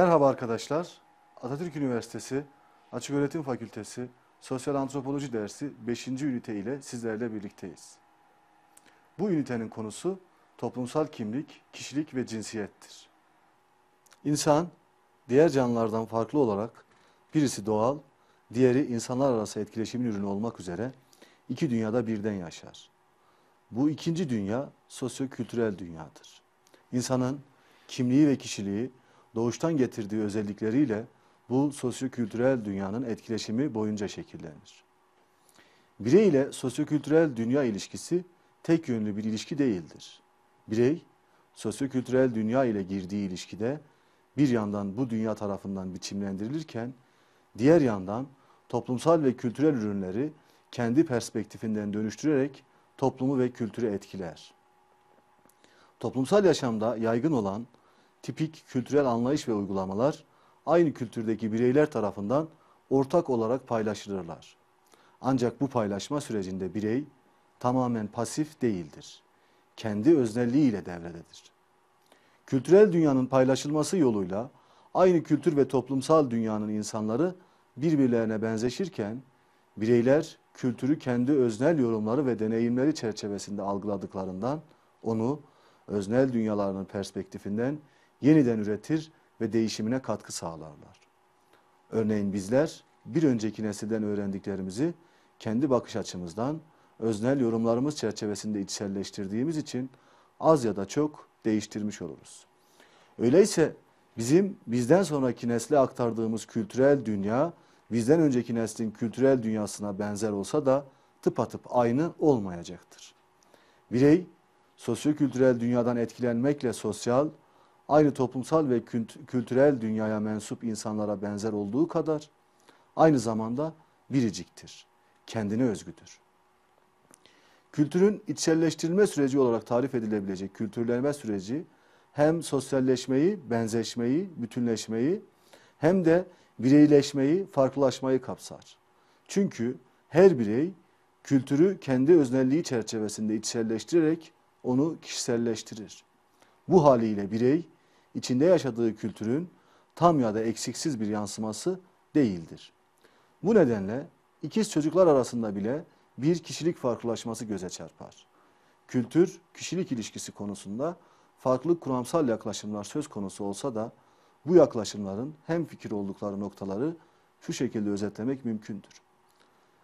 Merhaba arkadaşlar. Atatürk Üniversitesi Açıköğretim Fakültesi Sosyal Antropoloji dersi 5. ünite ile sizlerle birlikteyiz. Bu ünitenin konusu toplumsal kimlik, kişilik ve cinsiyettir. İnsan, diğer canlılardan farklı olarak birisi doğal, diğeri insanlar arası etkileşimin ürünü olmak üzere iki dünyada birden yaşar. Bu ikinci dünya sosyo-kültürel dünyadır. İnsanın kimliği ve kişiliği doğuştan getirdiği özellikleriyle bu sosyo-kültürel dünyanın etkileşimi boyunca şekillenir. Birey ile sosyo-kültürel dünya ilişkisi tek yönlü bir ilişki değildir. Birey, sosyo-kültürel dünya ile girdiği ilişkide bir yandan bu dünya tarafından biçimlendirilirken, diğer yandan toplumsal ve kültürel ürünleri kendi perspektifinden dönüştürerek toplumu ve kültürü etkiler. Toplumsal yaşamda yaygın olan tipik kültürel anlayış ve uygulamalar aynı kültürdeki bireyler tarafından ortak olarak paylaşılırlar. Ancak bu paylaşma sürecinde birey tamamen pasif değildir. Kendi öznelliğiyle devrededir. Kültürel dünyanın paylaşılması yoluyla aynı kültür ve toplumsal dünyanın insanları birbirlerine benzeşirken bireyler kültürü kendi öznel yorumları ve deneyimleri çerçevesinde algıladıklarından onu öznel dünyalarının perspektifinden yeniden üretir ve değişimine katkı sağlarlar. Örneğin bizler bir önceki nesilden öğrendiklerimizi kendi bakış açımızdan öznel yorumlarımız çerçevesinde içselleştirdiğimiz için az ya da çok değiştirmiş oluruz. Öyleyse bizim bizden sonraki nesle aktardığımız kültürel dünya bizden önceki neslin kültürel dünyasına benzer olsa da tıpatıp aynı olmayacaktır. Birey sosyokültürel dünyadan etkilenmekle sosyal, aynı toplumsal ve kültürel dünyaya mensup insanlara benzer olduğu kadar aynı zamanda biriciktir, kendine özgüdür. Kültürün içselleştirilme süreci olarak tarif edilebilecek kültürlenme süreci hem sosyalleşmeyi, benzeşmeyi, bütünleşmeyi hem de bireyleşmeyi, farklılaşmayı kapsar. Çünkü her birey kültürü kendi öznelliği çerçevesinde içselleştirerek onu kişiselleştirir. Bu haliyle birey içinde yaşadığı kültürün tam ya da eksiksiz bir yansıması değildir. Bu nedenle ikiz çocuklar arasında bile bir kişilik farklılaşması göze çarpar. Kültür, kişilik ilişkisi konusunda farklı kuramsal yaklaşımlar söz konusu olsa da bu yaklaşımların hem fikir oldukları noktaları şu şekilde özetlemek mümkündür.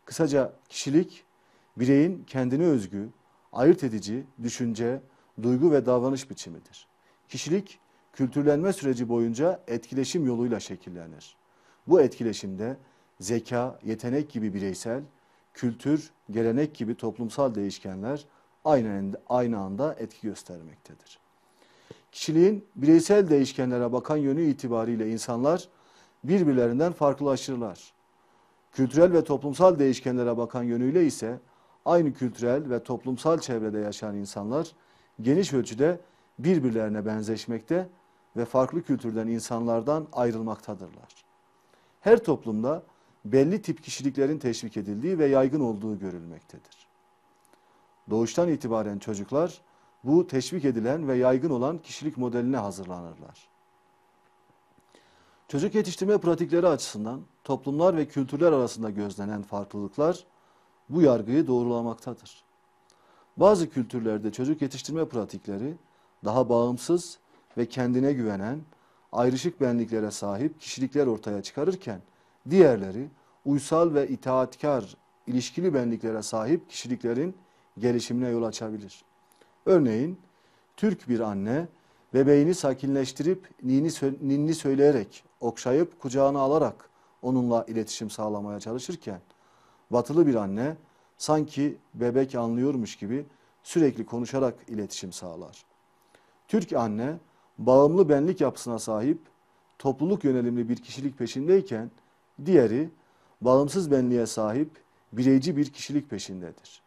Kısaca kişilik, bireyin kendine özgü, ayırt edici düşünce, duygu ve davranış biçimidir. Kişilik, kültürlenme süreci boyunca etkileşim yoluyla şekillenir. Bu etkileşimde zeka, yetenek gibi bireysel, kültür, gelenek gibi toplumsal değişkenler aynı, anda etki göstermektedir. Kişiliğin bireysel değişkenlere bakan yönü itibariyle insanlar birbirlerinden farklılaşırlar. Kültürel ve toplumsal değişkenlere bakan yönüyle ise aynı kültürel ve toplumsal çevrede yaşayan insanlar geniş ölçüde birbirlerine benzeşmekte ve farklı kültürden insanlardan ayrılmaktadırlar. Her toplumda belli tip kişiliklerin teşvik edildiği ve yaygın olduğu görülmektedir. Doğuştan itibaren çocuklar bu teşvik edilen ve yaygın olan kişilik modeline hazırlanırlar. Çocuk yetiştirme pratikleri açısından toplumlar ve kültürler arasında gözlenen farklılıklar bu yargıyı doğrulamaktadır. Bazı kültürlerde çocuk yetiştirme pratikleri daha bağımsız ve kendine güvenen, ayrışık benliklere sahip kişilikler ortaya çıkarırken diğerleri uysal ve itaatkar ilişkili benliklere sahip kişiliklerin gelişimine yol açabilir. Örneğin Türk bir anne bebeğini sakinleştirip ninni, ninni söyleyerek, okşayıp kucağına alarak onunla iletişim sağlamaya çalışırken batılı bir anne sanki bebek anlıyormuş gibi sürekli konuşarak iletişim sağlar. Türk anne bağımlı benlik yapısına sahip topluluk yönelimli bir kişilik peşindeyken diğeri bağımsız benliğe sahip bireyci bir kişilik peşindedir.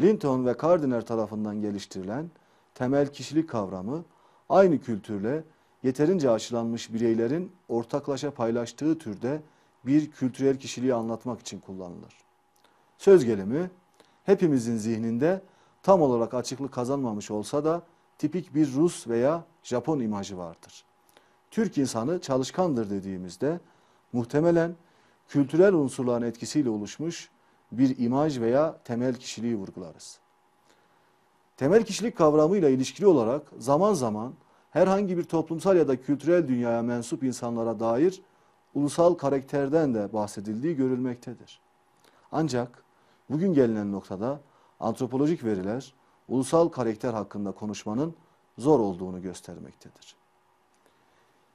Linton ve Gardner tarafından geliştirilen temel kişilik kavramı aynı kültürle yeterince aşılanmış bireylerin ortaklaşa paylaştığı türde bir kültürel kişiliği anlatmak için kullanılır. Söz gelimi hepimizin zihninde tam olarak açıklık kazanmamış olsa da tipik bir Rus veya Japon imajı vardır. Türk insanı çalışkandır dediğimizde muhtemelen kültürel unsurların etkisiyle oluşmuş bir imaj veya temel kişiliği vurgularız. Temel kişilik kavramıyla ilişkili olarak zaman zaman herhangi bir toplumsal ya da kültürel dünyaya mensup insanlara dair ulusal karakterden de bahsedildiği görülmektedir. Ancak bugün gelinen noktada antropolojik veriler ulusal karakter hakkında konuşmanın zor olduğunu göstermektedir.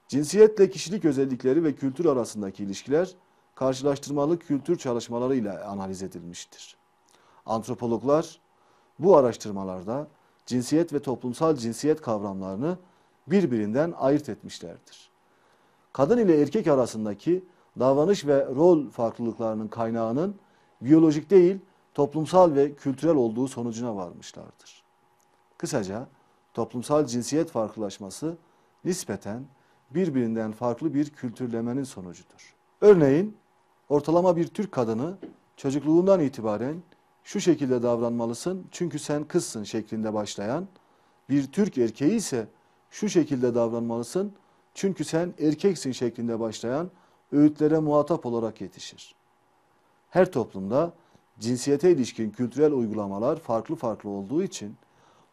Cinsiyetle kişilik özellikleri ve kültür arasındaki ilişkiler karşılaştırmalı kültür çalışmaları ile analiz edilmiştir. Antropologlar bu araştırmalarda cinsiyet ve toplumsal cinsiyet kavramlarını birbirinden ayırt etmişlerdir. Kadın ile erkek arasındaki davranış ve rol farklılıklarının kaynağının biyolojik değil, toplumsal ve kültürel olduğu sonucuna varmışlardır. Kısaca toplumsal cinsiyet farklılaşması nispeten birbirinden farklı bir kültürlemenin sonucudur. Örneğin ortalama bir Türk kadını çocukluğundan itibaren şu şekilde davranmalısın çünkü sen kızsın şeklinde başlayan, bir Türk erkeği ise şu şekilde davranmalısın çünkü sen erkeksin şeklinde başlayan öğütlere muhatap olarak yetişir. Her toplumda cinsiyete ilişkin kültürel uygulamalar farklı farklı olduğu için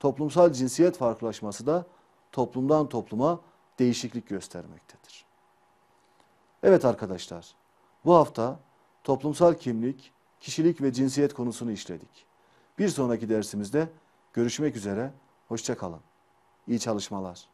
toplumsal cinsiyet farklılaşması da toplumdan topluma değişiklik göstermektedir. Evet arkadaşlar, bu hafta toplumsal kimlik, kişilik ve cinsiyet konusunu işledik. Bir sonraki dersimizde görüşmek üzere, hoşçakalın. İyi çalışmalar.